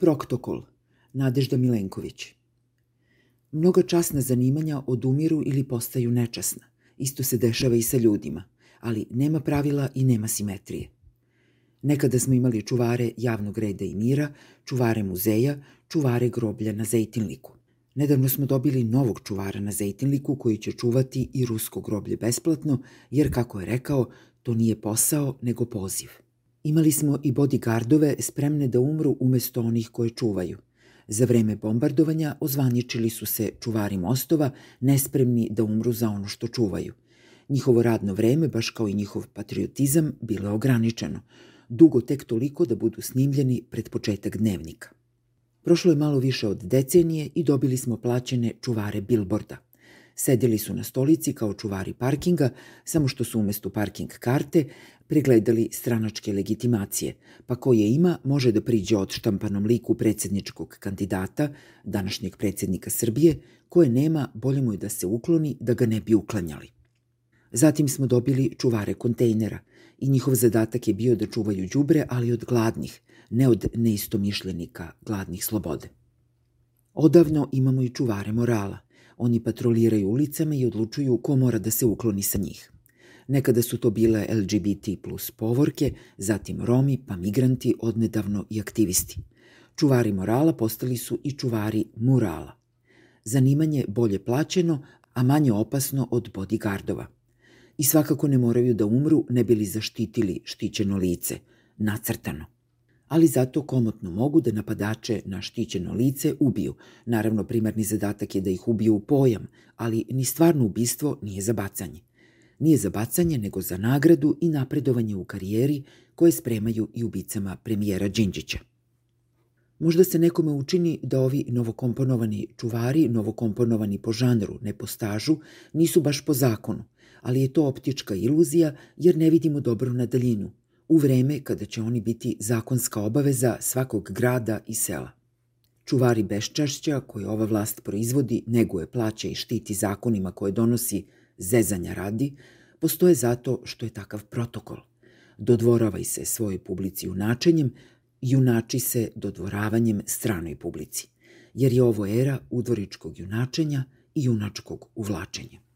Proktokol, Nadežda Milenković. Mnoga časna zanimanja odumiru ili postaju nečasna. Isto se dešava i sa ljudima, ali nema pravila i nema simetrije. Nekada smo imali čuvare javnog reda i mira, čuvare muzeja, čuvare groblja na Zejtinliku. Nedavno smo dobili novog čuvara na Zejtinliku koji će čuvati i rusko groblje besplatno, jer, kako je rekao, to nije posao, nego poziv. Imali smo i bodyguardove spremne da umru umesto onih koje čuvaju. Za vreme bombardovanja ozvaničili su se čuvari mostova, nespremni da umru za ono što čuvaju. Njihovo radno vreme, baš kao i njihov patriotizam, bilo je ograničeno. Dugo tek toliko da budu snimljeni pred početak dnevnika. Prošlo je malo više od decenije i dobili smo plaćene čuvare bilborda – Sedeli su na stolici kao čuvari parkinga, samo što su umesto parking karte pregledali stranačke legitimacije, pa ko je ima može da priđe od štampanom liku predsedničkog kandidata, današnjeg predsednika Srbije, koje nema, bolje mu je da se ukloni da ga ne bi uklanjali. Zatim smo dobili čuvare kontejnera i njihov zadatak je bio da čuvaju đubre, ali od gladnih, ne od neistomišljenika gladnih slobode. Odavno imamo i čuvare morala – Oni patroliraju ulicama i odlučuju ko mora da se ukloni sa njih. Nekada su to bile LGBT plus povorke, zatim Romi, pa migranti, odnedavno i aktivisti. Čuvari morala postali su i čuvari murala. Zanimanje bolje plaćeno, a manje opasno od bodyguardova. I svakako ne moraju da umru ne bili zaštitili štićeno lice, nacrtano ali zato komotno mogu da napadače na štićeno lice ubiju. Naravno, primarni zadatak je da ih ubiju u pojam, ali ni stvarno ubistvo nije za bacanje. Nije za bacanje, nego za nagradu i napredovanje u karijeri koje spremaju i ubicama premijera Đinđića. Možda se nekome učini da ovi novokomponovani čuvari, novokomponovani po žanru, ne po stažu, nisu baš po zakonu, ali je to optička iluzija jer ne vidimo dobro na daljinu, u vreme kada će oni biti zakonska obaveza svakog grada i sela. Čuvari beščašća koje ova vlast proizvodi, neguje, plaća i štiti zakonima koje donosi zezanja radi, postoje zato što je takav protokol. Dodvoravaj se svojoj publici junačenjem, junači se dodvoravanjem stranoj publici, jer je ovo era udvoričkog junačenja i junačkog uvlačenja.